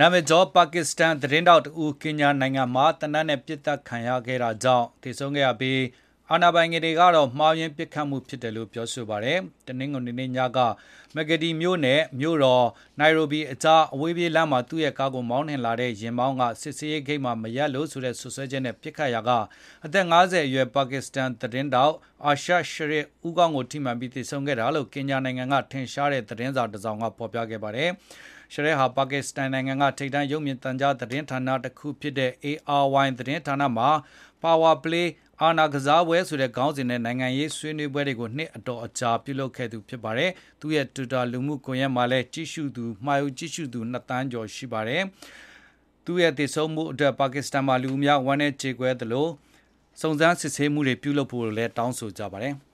နာမည်ကျော်ပါကစ္စတန်သတင်းထောက်တဦးကင်ညာနိုင်ငံမှာသေနတ်နဲ့ပစ်သတ်ခံရတာကြောင့်သေဆုံးခဲ့ရပြီး အာဏာပိုင်တွေကတော့မှားယွင်းပစ်ခတ်မှုဖြစ်တယ်လို့ပြောဆိုပါတယ်။တနင်္ဂနွေနေ့ညက Magadi မြို့နဲ့မြို့တော် Nairobi အကြားအဝေးပြေးလမ်းမှာသူ့ရဲ့ကားကိုမောင်းနှင်လာတဲ့ယာဉ်မောင်းကစစ်ဆေးရေးဂိတ်မှာမရပ်လို့ဆိုတဲ့စွပ်စွဲချက်နဲ့ပစ်ခတ်ရာကအသက်၅၀အရွယ်ပါကစ္စတန်သတင်းထောက် Arshad Sharif ဦးခေါင်းကိုထိမှန်ပြီးသေဆုံးခဲ့တာလို့ကင်ညာနိုင်ငံကထင်ရှားတဲ့သတင်းစာတစောင်ကဖော်ပြခဲ့ပါတယ်။ Sharif ဟာပါကစ္စတန်နိုင်ငံကထိပ်တန်းရုပ်မြင်သံကြားသတင်းဌာနတခုဖြစ်တဲ့ ARY သတင်းဌာနမှာ Power Play အာဏာကစားပွဲဆိုတဲ့ခေါင်းစဉ်နဲ့နိုင်ငံရေးဆွေးနွေးပွဲတွေကိုနှစ်အတော်ကြာပြုလုပ်ခဲ့သူဖြစ်ပါတယ်။သူ့ရဲ့ Twitter လူမှုကွန်ရက်မှာလည်းမှာယူကြည့်ရှုသူ၂သန်းကျော်ရှိပါတယ်။သူ့ရဲ့သေဆုံးမှုအတွက်ပါကစ္စတန်မှာလူအများဝမ်းနည်းကြေကွဲနေကြသလိုစုံစမ်းစစ်ဆေးမှုတွေပြုလုပ်ဖို့လည်းတောင်းဆိုကြပါတယ်။